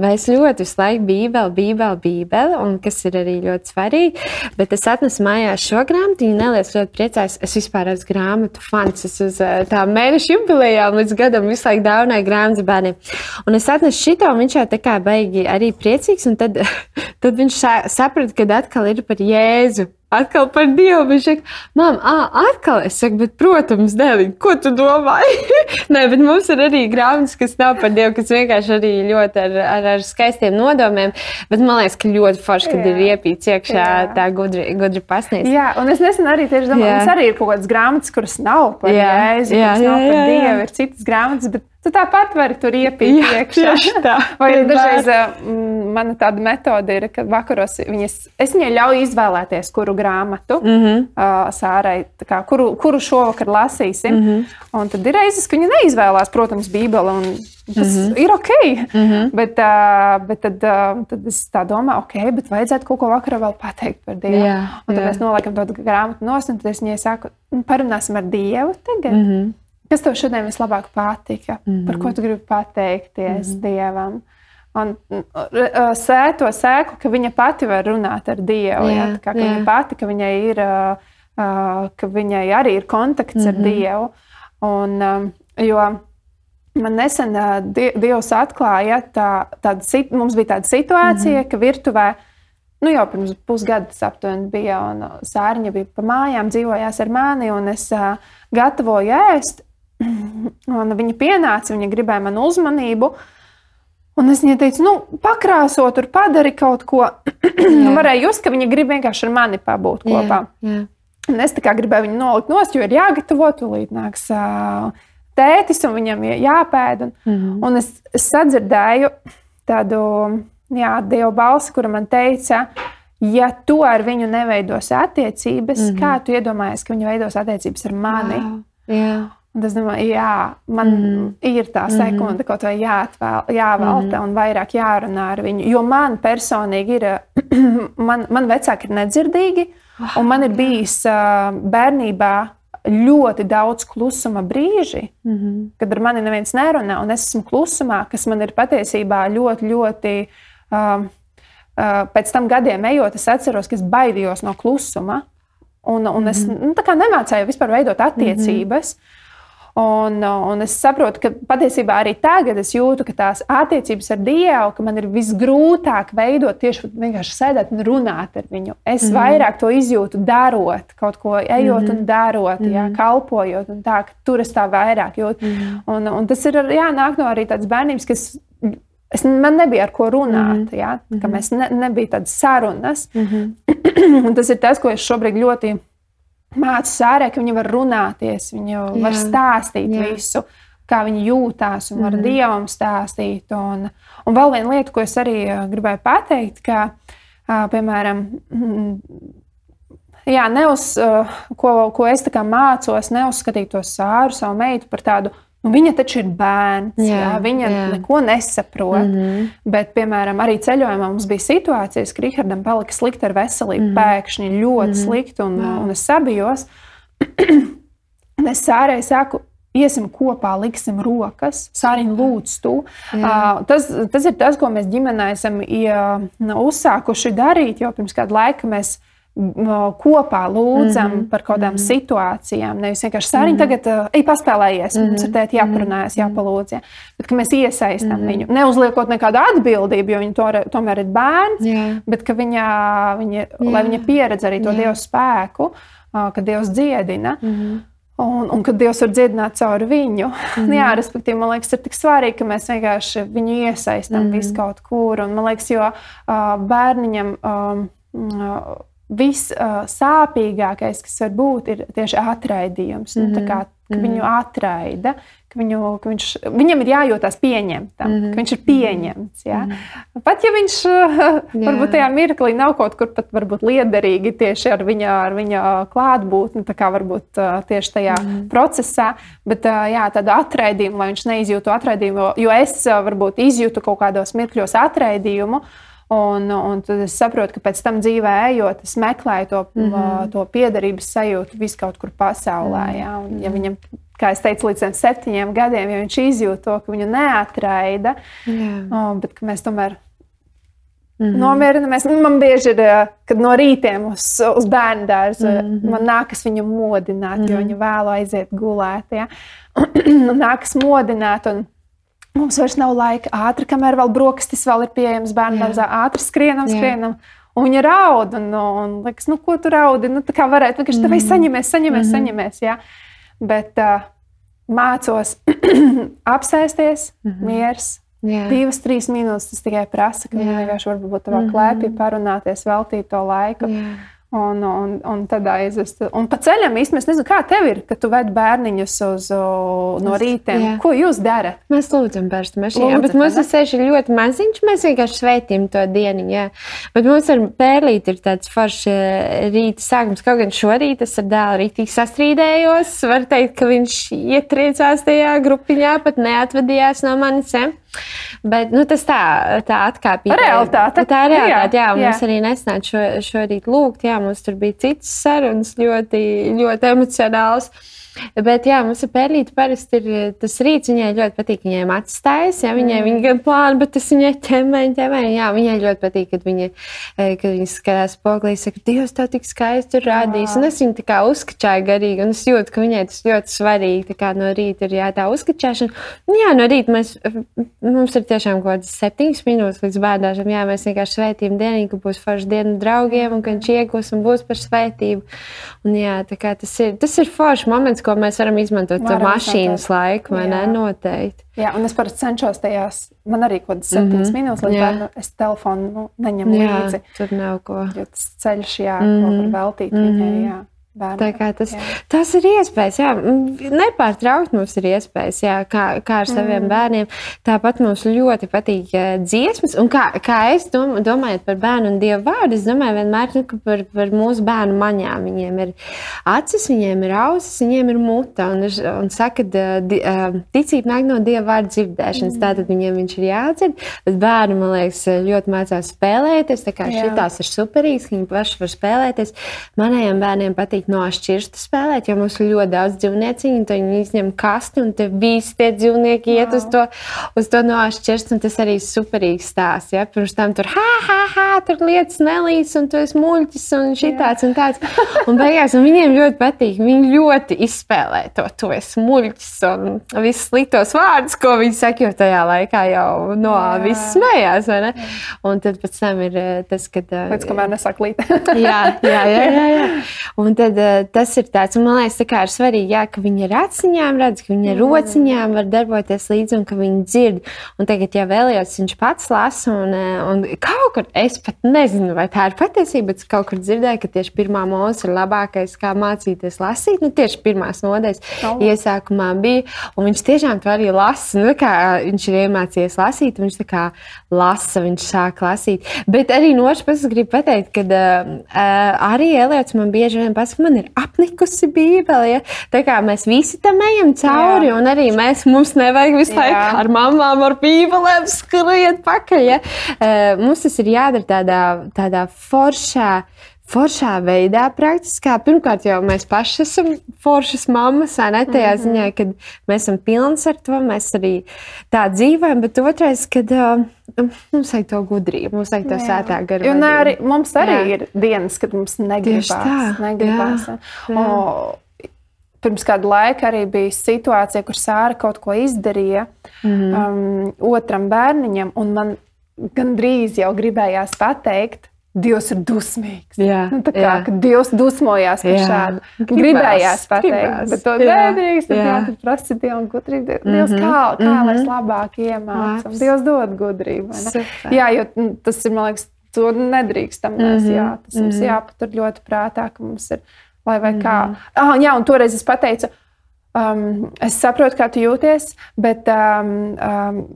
mēs ļoti visu laiku bībeli, bībeli, bībeli, un kas ir arī ļoti svarīgi. Bet es atnesu mājās šo grāmatu, viņa neliec ļoti priecājas. Es vispār esmu grāmatu fans. Es uz uh, tā mēneša jubilejām līdz gadam visu laiku dāvināju grāmatas bērniem. Un es atnesu šito, un viņš jau tā kā baigi arī priecīgs. Un tad, tad viņš saprata, ka atkal atkal ir par Jēzu. Atkal par Dievu. Viņš saka, Mām, ah, atkal. Es saku, bet, protams, Dēliņ, ko tu domāji? Nē, bet mums ir arī grāmatas, kas nav par Dievu, kas vienkārši arī ļoti ar, ar, ar skaistiem nodomiem. Bet man liekas, ka ļoti forši, kad jā. ir iepīts iekšā jā. tā gudri, gudri pasniegts. Jā, un es nesen arī tieši domāju, ka mums arī ir kaut kādas grāmatas, kuras nav par. Jēzu, jā, nav par jā, Dievu, ir citas grāmatas. Bet Tu tāpat vari tur iepīt Jā, iekšā. Tā. Vai dažreiz mm, mana tāda metode ir, ka vakaros viņas, es viņai ļauju izvēlēties, kuru grāmatu mm -hmm. uh, sārai, kā, kuru, kuru šovakar lasīsim. Mm -hmm. Un tad ir reizes, ka viņa neizvēlās, protams, Bībeli. Tas mm -hmm. ir ok, mm -hmm. bet, uh, bet tad, uh, tad es tā domāju, ok, bet vajadzētu kaut ko vakarā vēl pateikt par Dievu. Jā, un tad jā. mēs noliekam to grāmatu nost, un tad es viņai saku, parunāsim ar Dievu tagad. Mm -hmm. Kas tev šodien vislabāk patika? Mm -hmm. Par ko tu gribi pateikties mm -hmm. Dievam? Un sēto sēku, ka viņa pati var runāt ar Dievu. Jā, ja? kā, ka viņa pati, ka viņai, ir, ka viņai arī ir kontakts mm -hmm. ar mhm. Dievu. Un, jo man nesen Dievs atklāja, tā, tāda, mums bija tāda situācija, mm -hmm. ka virtuvē nu, jau pirms pusgada aptuveni bija, un sārņa bija pa mājām, dzīvojās ar mani, un es uh, gatavoju ēst. Un viņa pienāca, viņa gribēja manu uzmanību. Un es viņai teicu, nu, pakrāso, tur padari kaut ko. nu, varēja just, ka viņa grib vienkārši ar mani pabūt kopā. Jā, jā. Un es gribēju viņu nolikt nost, jo ir jāgatavo, tūlīt nāks uh, tētis, un viņam jāpēd. Un, mm -hmm. un es, es sadzirdēju tādu jā, dievu balsi, kura man teica, ja tu ar viņu neveidosi attiecības, mm -hmm. kā tu iedomājies, ka viņa veidos attiecības ar mani? Wow. Jā. Un es domāju, jā, man mm. ir tā mhm. sekunde, mm. kaut vai jāatvēl, jāvelta mm. un vairāk jārunā ar viņu. Jo man personīgi ir, man, man vecāki ir nedzirdīgi, wow, un man ir bijis uh, bērnībā ļoti daudz klusuma brīži, mm -hmm. kad ar mani neviens nerunā, un es esmu klusumā, kas man ir patiesībā ļoti, ļoti. Uh, uh, pēc tam gadiem ejot, es atceros, ka es baidījos no klusuma. Un, un es mm -hmm. nu, nemācīju vispār veidot attiecības. Mm -hmm. Un, un es saprotu, ka patiesībā arī tagad es jūtu, ka tās attiecības ar Dievu, ka man ir visgrūtāk veidot tieši vienkārši sēdēt un runāt ar viņu. Es mm. vairāk to izjūtu, darot kaut ko, ejot mm. un darot, mm. jā, kalpojot, un tā, ka tur es tā vairāk jūtu. Mm. Un, un tas ir jā, nāk no arī tādas bērnības, kas. Es, man nebija ar ko runāt, mm -hmm. ja, ka mēs ne, nebija tādas sarunas. Mm -hmm. tas ir tas, ko es šobrīd ļoti māca sārē, ka viņi var runāties, viņi var stāstīt jā. visu, kā viņi jūtās, un var mm -hmm. dievam stāstīt. Un, un vēl viena lieta, ko es arī gribēju pateikt, ka, piemēram, jā, neuz, ko, ko es mācos, neuzskatīt to sāru, savu meitu par tādu Nu, viņa taču ir bērns, jā, jā, viņa jā. neko nesaprot. Mm -hmm. Bet, piemēram, arī ceļojumā mums bija situācijas, ka Rihardam palika slikti ar veselību. Mm -hmm. Pēkšņi ļoti mm -hmm. slikti, un, wow. un es sabijos. un es sārēji saku, iesim kopā, liksim rokas, sāriņ lūdzu tu. Uh, tas, tas ir tas, ko mēs ģimenē esam ja, uzsākuši darīt, jo pirms kāda laika mēs kopā lūdzam mm -hmm. par kaut kādām mm -hmm. situācijām. Nevis vienkārši sāriņš, mm -hmm. tagad uh, ej, paspēlējies, mm -hmm. mums ar tēti jāparunājas, jāpalūdz. Ja. Bet mēs iesaistām mm -hmm. viņu, neuzliekot nekādu atbildību, jo viņa to, tomēr ir bērns, yeah. bet viņa, viņa, yeah. lai viņa pieredz arī to yeah. Dieva spēku, uh, kad Dievs dziedina. Mm -hmm. Un, un kad Dievs var dziedināt caur viņu, mm jā, respektīvi, man liekas, ir tik svarīgi, ka mēs vienkārši viņu iesaistām mm visu kaut kur. Un, man liekas, jo uh, bērniņam um, uh, vissāpīgākais, kas var būt, ir tieši atraidījums. Mm -hmm. nu, kā, ka viņu mhm. atraida, ka, viņu, ka viņš, viņam ir jājūtas pieņemtam, mm -hmm. ka viņš ir pieņemts. Ja? Mm -hmm. Pat ja viņš varbūt tajā mirklī nav kaut kur pat liederīgi tieši ar viņa, ar viņa klātbūtni, tā kā varbūt tieši tajā mm -hmm. procesā, bet jā, tādu atraidījumu, lai viņš neizjūtu atraidījumu, jo es varbūt izjūtu kaut kādos mirkļos atraidījumu. Un, un tad es saprotu, ka pēc tam dzīvē ejot, es meklēju to, mm -hmm. to piederības sajūtu vis kaut kur pasaulē. Mm -hmm. Ja? Un, ja viņam, kā jau teicu, līdz septiņiem gadiem, ja viņš izjūt to, ka viņu neatraida, yeah. o, bet mēs tomēr Mm -hmm. Nomierinamies. Man bieži ir, kad no rītiem uz, uz bērnu dārza mm -hmm. man nākas viņu modināt, mm -hmm. jo mhm. viņa vēlu aiziet gulēt. Ja? nākas modināt. Un, Mums vairs nav laika ātri, kamēr vēl brokastis vēl ir pieejams bērnu dārzā. Ātri skrienam, skrienam. Un viņa raud, un, un liekas, nu, ko tu raudi? Nu, tā kā varētu vienkārši mm. -hmm. saņemies, saņemies, mm -hmm. saņemies. Jā. Bet uh, mācos apsēsties, mm -hmm. miers. Jā. Divas, trīs minūtes tas tikai prasa, ka viņi vienkārši var būt tavā mm -hmm. klēpī, parunāties, veltīt to laiku. Jā. Un, un, un tad aizvest. Un pa ceļam īstenībā es nezinu, kā tev ir, kad tu ved bērniņus uz, no rīta. Ko jūs darat? Mēs lūdzam par to mašīnu. Bet mums tas sēž ļoti maziņš. Mēs vienkārši sveitījam to dienu. Jā. Bet mums ar pērlīti ir tāds foršs eh, rīta sākums. Kaut gan šorīt es ar dēlu rītīgi sastrīdējos. Var teikt, ka viņš ietriecās tajā grupiņā, pat neatvadījās no manis. Ja? Bet nu, tas tā, tā atkāpjas. Realitāte. Tā ir realitāte. Jā, jā, jā. mums arī nesnāca šo, šorīt lūgt. Jā, mums tur bija citas sarunas, ļoti, ļoti emocionāls. Bet, jā, mums ir pērlīte, parasti ir eh, tas rīts. Viņai ļoti patīk, viņai atstājas. Jā, viņai mm. viņa gan plāna, bet tas viņai ķemē, ķemē. Jā, viņai ļoti patīk, kad viņa, eh, kad viņa skatās poglī, saka, Dievs, tā tik skaisti ir rādījis. Un es viņu tā kā uzskačāju garīgi, un es jūtu, ka viņai tas ļoti svarīgi. Tā kā no rīta ir jā, tā uzskačāšana. Jā, no rīta mēs, mums ir tiešām kaut kādas septiņas minūtes līdz bērnāšam. Jā, mēs vienkārši svētījam dienīgi, ka būs forši diena draugiem, un ka viņš iegūs un būs par svētību. Un jā, tā kā tas ir, tas ir foršs moments, ko mēs varam izmantot varam mašīnas laiku, vai ne? Noteikti. Jā, un es parasti cenšos tajās, man arī kaut kādas septiņas mm -hmm. minūtes, lai bērnu es telefonu nu, neņemu jā, līdzi. Tur nav ko. Jo tas ceļš, jā, mm -hmm. ko var veltīt mm -hmm. viņai, jā. Tas, jā. tas ir iespējas, jā. Nepārtraukt mums ir iespējas, jā, kā, kā ar saviem mm. bērniem. Tāpat mums ļoti patīk dziesmas. Un kā, kā es dom, domāju par bērnu un dievu vārdu, es domāju vienmēr nu, par, par mūsu bērnu maņām. Viņiem ir acis, viņiem ir ausis, viņiem ir muta. Un, un saka, ka ticība nāk no dieva vārdu dzirdēšanas. Mm. Tātad viņiem viņš ir jādzird. Bet bērni, man liekas, ļoti mācās spēlēties. Tā kā šitās ir superīgas, viņi paši var spēlēties. Manējiem bērniem patīk no šķirsta spēlēt, jo mums ir ļoti daudz dzīvnieciņu, un viņi izņem kasti, un te visi tie dzīvnieki iet uz to, uz to no šķirsta, un tas arī superīgs stāsts. Ja? Pirms tam tur, ha, ha, ha, tur lietas nelīs, un tu esi muļķis, un šitāds un tāds. Un beigās un viņiem ļoti patīk, viņi ļoti izspēlē to, tu esi muļķis, un visus sliktos vārdus, ko viņi saka, jo tajā laikā jau no viss smējās, vai ne? Un tad pēc tam ir eh, tas, kad... Pēc eh, kamēr nesāk līt. jā, jā, jā, jā, jā. Un tad tad uh, tas ir tāds, man liekas, tā ir svarīgi, jā, ka viņi ar aciņām redz, ka viņi mm. rociņām var darboties līdzi un ka viņi dzird. Un tagad, ja vēlējos, viņš pats lasa, un, uh, un kaut kur es pat nezinu, vai tā ir patiesība, bet kaut kur dzirdēju, ka tieši pirmā mūzika ir labākais, kā mācīties lasīt. Nu, tieši pirmās nodaļas oh. iesākumā bija, un viņš tiešām to arī lasa. Nu, viņš ir iemācījies lasīt, viņš tā kā lasa, viņš sāk lasīt. Bet arī no otras puses gribu pateikt, ka uh, arī Eliots man bieži vien pasaka, man ir apnikusi Bībele. Ja? Tā kā mēs visi tam ejam cauri, Jā. un arī mēs, mums nevajag visu laiku ar mamām, ar Bībelēm skriet pakaļ. Ja? Uh, mums tas ir jādara tādā, tādā foršā foršā veidā, praktiskā. Pirmkārt, jau mēs paši esam foršas mammas, ne tajā mm -hmm. ziņā, ka mēs esam pilns ar to, mēs arī tā dzīvojam, bet otrais, kad uh, mums vajag to gudrību, mums vajag to sētā garu. Un arī mums arī jā. ir dienas, kad mums negribas. Negribas. Jā, jā. O, pirms kāda laika arī bija situācija, kur Sāra kaut ko izdarīja mm um, otram bērniņam, un man gandrīz jau gribējās pateikt, Dievs ir dusmīgs. Jā, nu, tā kā Dievs dusmojās par jā. šādu. Gribās, gribējās pateikt, gribās, bet to nedrīkst. Jā, jā. tad prasa Dievam gudrību. Dievs, mm -hmm. kā, kā mm -hmm. lai es labāk iemācos? Dievs dod gudrību. Jā, jo nu, tas ir, man liekas, to nedrīkstam. Mm -hmm. Jā, tas mums mm -hmm. jāpatur ļoti prātā, ka mums ir, lai vai kā. Mm -hmm. ah, jā, un toreiz es pateicu, um, es saprotu, kā tu jūties, bet um, um,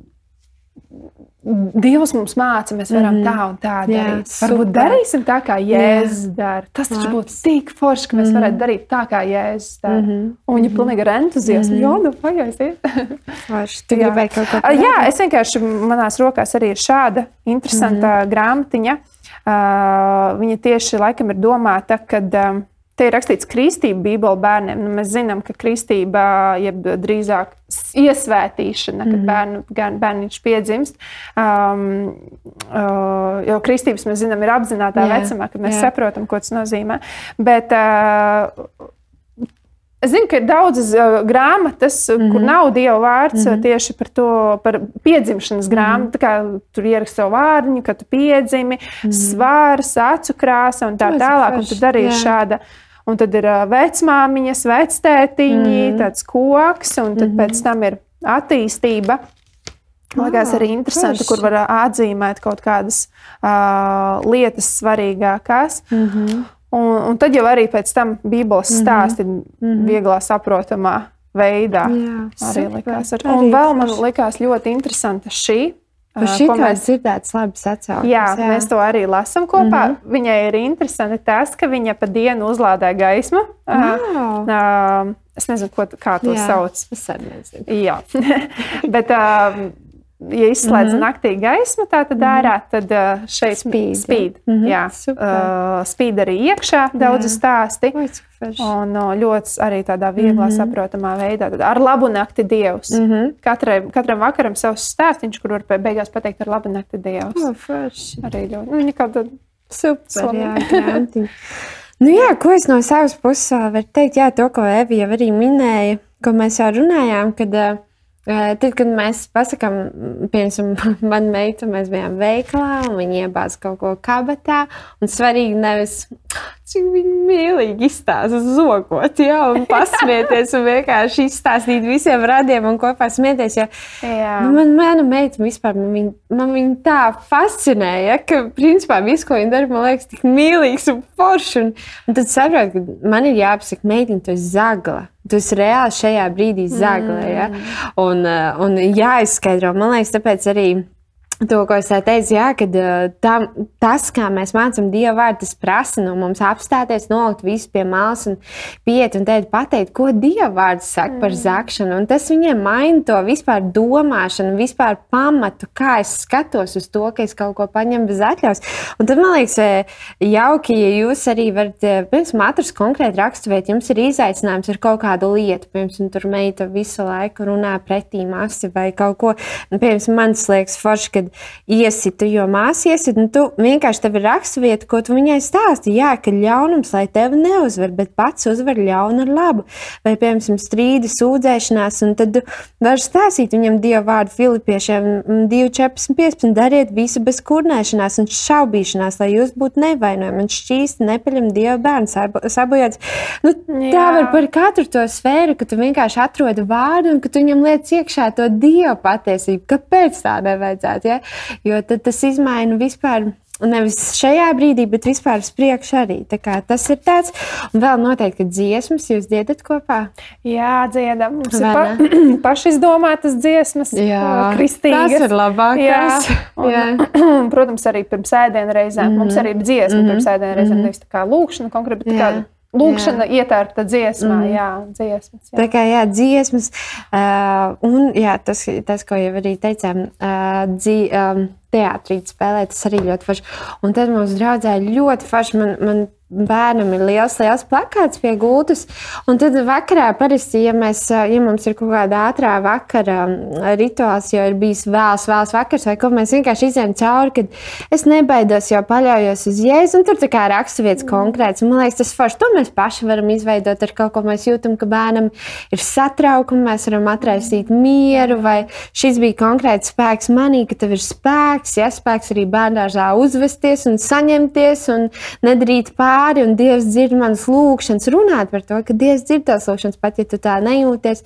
Dievs mums māca, mēs varam mm tā un tā darīt. Jā, Varbūt super. darīsim tā, kā Jēzus dara. Tas taču būtu tik forši, ka mēs mm varētu darīt tā, kā Jēzus dara. Mm -hmm. Un viņa pilnīgi ar entuziasmu, mm jo, nu, pagaidiet. tu gribēji kaut ko tādu? Jā, es vienkārši manās rokās arī ir šāda interesanta mm grāmatiņa. Uh, viņa tieši laikam ir domāta, kad. Um, Te ir rakstīts, ka kristība Bībelē bērniem. Nu, mēs zinām, ka kristība, jeb drīzāk iesvētīšana, kad mm -hmm. bērnu, bērniņš piedzimst, um, uh, jo kristības mēs zinām, ir apzināta vecumā, kad mēs jā. saprotam, ko tas nozīmē. Bet, uh, Es zinu, ka ir daudzas uh, grāmatas, mm -hmm. kur nav dieva vārds mm -hmm. tieši par to, par piedzimšanas grāmatu. Mm -hmm. Tur ieraksta savu vārdu, kad tu piedzimi, mm -hmm. svārs, acu krāsa un tā tālāk. Un tad arī ir šāda Un tad ir vecmāmiņas, vectētiņi, mm. tāds koks, un tad mm -hmm. pēc tam ir attīstība. Liekas, arī interesanti, kur var atzīmēt kaut kādas uh, lietas svarīgākās. Mm -hmm. un, un tad jau arī pēc tam Bībeles mhm. stāsti mm -hmm. vieglā saprotamā veidā. Jā, arī likās. Ar, un vēl man likās ļoti interesanta šī Par šī tā mēs... dzirdētas labas atsauksmes. Jā, jā, mēs to arī lasām kopā. Mm -hmm. Viņai ir interesanti tas, ka viņa pa dienu uzlādē gaismu. Uh, uh, es nezinu, ko, kā to jā, sauc. Es arī nezinu. Jā, bet uh, ja izslēdz mm -hmm. naktī gaismu, tā tad ārā, mm -hmm. tad uh, šeit spīd. spīd, mm -hmm. jā, uh, spīd arī iekšā daudzi jā. stāsti. Un uh, ļoti arī tādā vieglā, mm -hmm. saprotamā veidā. Tad ar labu nakti Dievs. Mm -hmm. Katrai, katram vakaram savs stāstīns, kur var beigās pateikt ar labu nakti Dievs. Oh, forši. arī ļoti. Nu, kāda super, jā, grāmatiņa. Nu, jā, ko es no savas puses varu teikt? Jā, to, ko Evija arī minēja, ko mēs jau runājām, kad uh, Tad, kad mēs pasakām, piemēram, man meita, mēs bijām veikalā, un viņa iebāza kaut ko kabatā. Un svarīgi nevis, cik viņi mīlīgi izstāsta zogot, ja, un pasmieties, un vienkārši izstāstīt visiem radiem un kopā smieties. Jo, nu, man, mana meita vispār, man viņa, man viņa tā fascinēja, ka, principā, viss, ko viņa dara, man liekas, tik mīlīgs un foršs. Un, un tad saprotu, ka man ir jāpasaka, meitiņa, tu esi zagla. Tu esi reāli šajā brīdī zaglē. Ja? Mm. Un, eh, un jāizskaidro, man liekas, tāpēc arī To, ko es teicu, jā, kad tam, tas, kā mēs mācām Dieva vārdu, tas prasa no mums apstāties, nolikt visu pie malas un piet un teikt, pateikt, ko Dieva vārds saka mm. par zakšanu. Un tas viņiem maina to vispār domāšanu, vispār pamatu, kā es skatos uz to, ka es kaut ko paņemu bez atļaus. Un tad man liekas, jauki, ja jūs arī varat, piemēram, atrast konkrēti raksturēt, jums ir izaicinājums ar kaut kādu lietu, piemēram, tur meita visu laiku runā pretī masi vai kaut ko. Piemēram, man liekas, forši, kad iesitu, jo māsa iesitu, un tu vienkārši tev ir raksturvieta, ko tu viņai stāsti. Jā, ka ļaunums, lai tevi neuzvar, bet pats uzvar ļaunu ar labu. Vai, piemēram, strīdi, sūdzēšanās, un tad var stāstīt viņam dievu vārdu Filipiešiem 2,15. Dariet visu bez kurnēšanās un šaubīšanās, lai jūs būtu nevainojami un šķīsti nepaļam dievu bērnu sabojāts. Nu, tā var par katru to sfēru, ka tu vienkārši atrodi vārdu un ka tu viņam liec iekšā to dievu patiesību. Kāpēc tā nevajadzētu? Ja? Jo tas izmaina vispār. Nevis šajā brīdī, bet vispār uz priekšu arī. Tas ir tāds, un vēl noteikti, dziesmas jūs dziedat kopā. Jā, dziedam. Mums Vai ir pa, pašizdomātas dziesmas, Jā, kristīgas. Tas ir labākais. Jā, un, Jā. protams, arī pirms ēdienu reizēm. Mm. Mums arī ir dziesma mm pirms ēdienu reizēm, mm nevis tā kā lūkšana konkrēti, bet kā Lūkšana jā. ietērpta dziesmā, mm. jā, dziesmas. Jā. Tā kā jā, dziesmas, uh, un jā, tas, tas, ko jau arī teicām, uh, dzī, um, teātrī spēlēt. Tas arī ļoti forši. Un tad mums draudzē ļoti forši. Man, man bērnam ir liels, liels plakāts pie gultas. Un tad vakarā parasti, ja, mēs, ja mums ir kaut kāda ātrā vakara rituāls, jo ir bijis vēls, vēls vakars, vai ko mēs vienkārši izējām cauri, kad es nebaidos, jo paļaujos uz jēzu. Un tur tā kā raksturvietas mm. konkrēts. Man liekas, tas forši. To mēs paši varam izveidot ar kaut ko. Mēs jūtam, ka bērnam ir satraukumi, mēs varam atraisīt mieru, vai šis bija konkrēts spēks manī, ka tev ir spēks, ja spēks arī bērnāžā uzvesties un saņemties un nedarīt pāri un Dievs dzird manas lūgšanas, runāt par to, ka Dievs dzird tās lūgšanas, pat ja tu tā nejūties.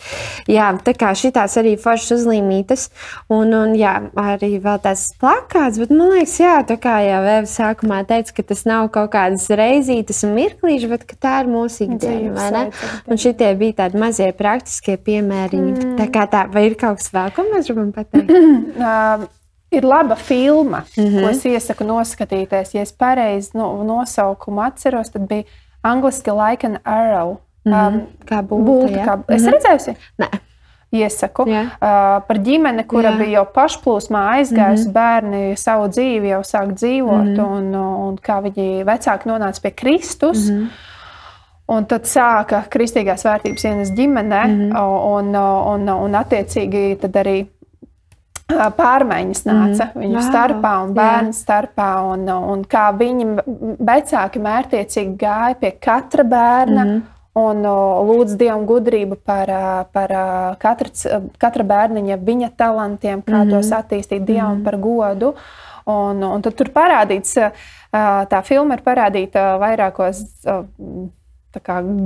Jā, tā kā šitās arī foršas uzlīmītas, un, un jā, arī vēl tās plakāts, bet man liekas, jā, tā kā jau Eva sākumā teica, ka tas nav kaut kādas reizītes un mirklīši, bet ka tā ir mūsu ikdiena, vai ne? Un šitie bija tādi mazie praktiskie piemēriņi. Mm. Tā kā tā, vai ir kaut kas vēl, ko mēs gribam pateikt? ir laba filma, mm -hmm. ko es iesaku noskatīties. Ja es pareizi nu, nosaukumu atceros, tad bija angliski Like an Arrow. Mm -hmm. um, kā būtu? Kā, es mm -hmm. redzēju, Nē. Iesaku yeah. uh, par ģimeni, kura yeah. bija jau pašplūsmā aizgājusi, mm -hmm. bērni savu dzīvi jau sāk dzīvot, mm -hmm. un, un kā viņi vecāki nonāca pie Kristus. Mm -hmm. Un tad sāka kristīgās vērtības ienes ģimenē, mm -hmm. un, un, un, un attiecīgi arī pārmaiņas nāca mm. viņu wow. starpā un bērnu yeah. starpā. Un, un kā viņi vecāki mērķiecīgi gāja pie katra bērna. Mm. Un lūdzu Dievu gudrību par, par katras, katra bērniņa, viņa talantiem, kā mm -hmm. tos attīstīt Dievam mm -hmm. par godu. Un, un tad tur parādīts, tā filma ir parādīta vairākos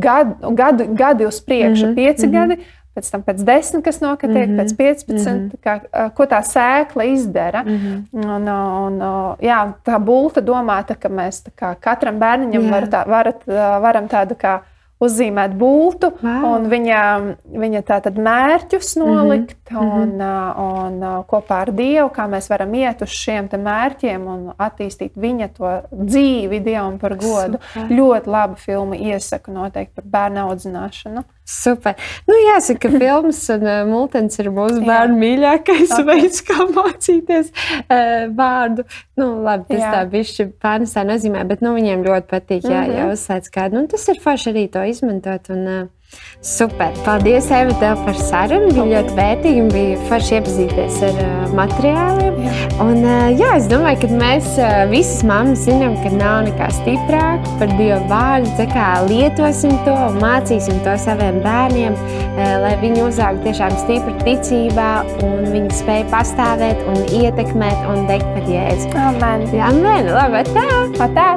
gadu, gadu, gadi uz priekšu, mm -hmm. pieci mm -hmm. gadi pēc tam pēc desmit, kas notiek, mm -hmm. pēc 15, mm -hmm. kā, ko tā sēkla izdara. Mm -hmm. un, un, jā, tā bulta domāta, ka mēs kā, katram bērniņam var tā, varat, varam tādu kā uzzīmēt būtu, wow. un viņa, viņa tātad mērķus mhm, nolikt, mm -hmm. un, un, un kopā ar Dievu, kā mēs varam iet uz šiem mērķiem un attīstīt viņa to dzīvi Dievam par godu. Super. Ļoti laba filma iesaku noteikti par bērnu audzināšanu. Super. Nu, jāsaka, ka filmas un uh, multens ir mūsu bērnu mīļākais okay. veids, kā mācīties uh, vārdu. Nu, labi, tas jā. tā bišķi pārnesā nozīmē, bet nu, viņiem ļoti patīk, jā, mm -hmm. jāuzsēc kādu. Nu, tas ir forši arī to izmantot. Un, uh, Super! Paldies, Eva, tev par sarunu. Bija ļoti vērtīgi un bija forši iepazīties ar uh, materiāliem. Jā. Un, uh, jā, es domāju, ka mēs uh, visas mammas zinām, ka nav nekā stiprāka par Dieva vārdu. Tā kā lietosim to un mācīsim to saviem bērniem, uh, lai viņi uzaugtu tiešām stipri ticībā un viņi spēj pastāvēt un ietekmēt un degt par Jēzu. Amen! Jā, amen! Labi, tā! tā.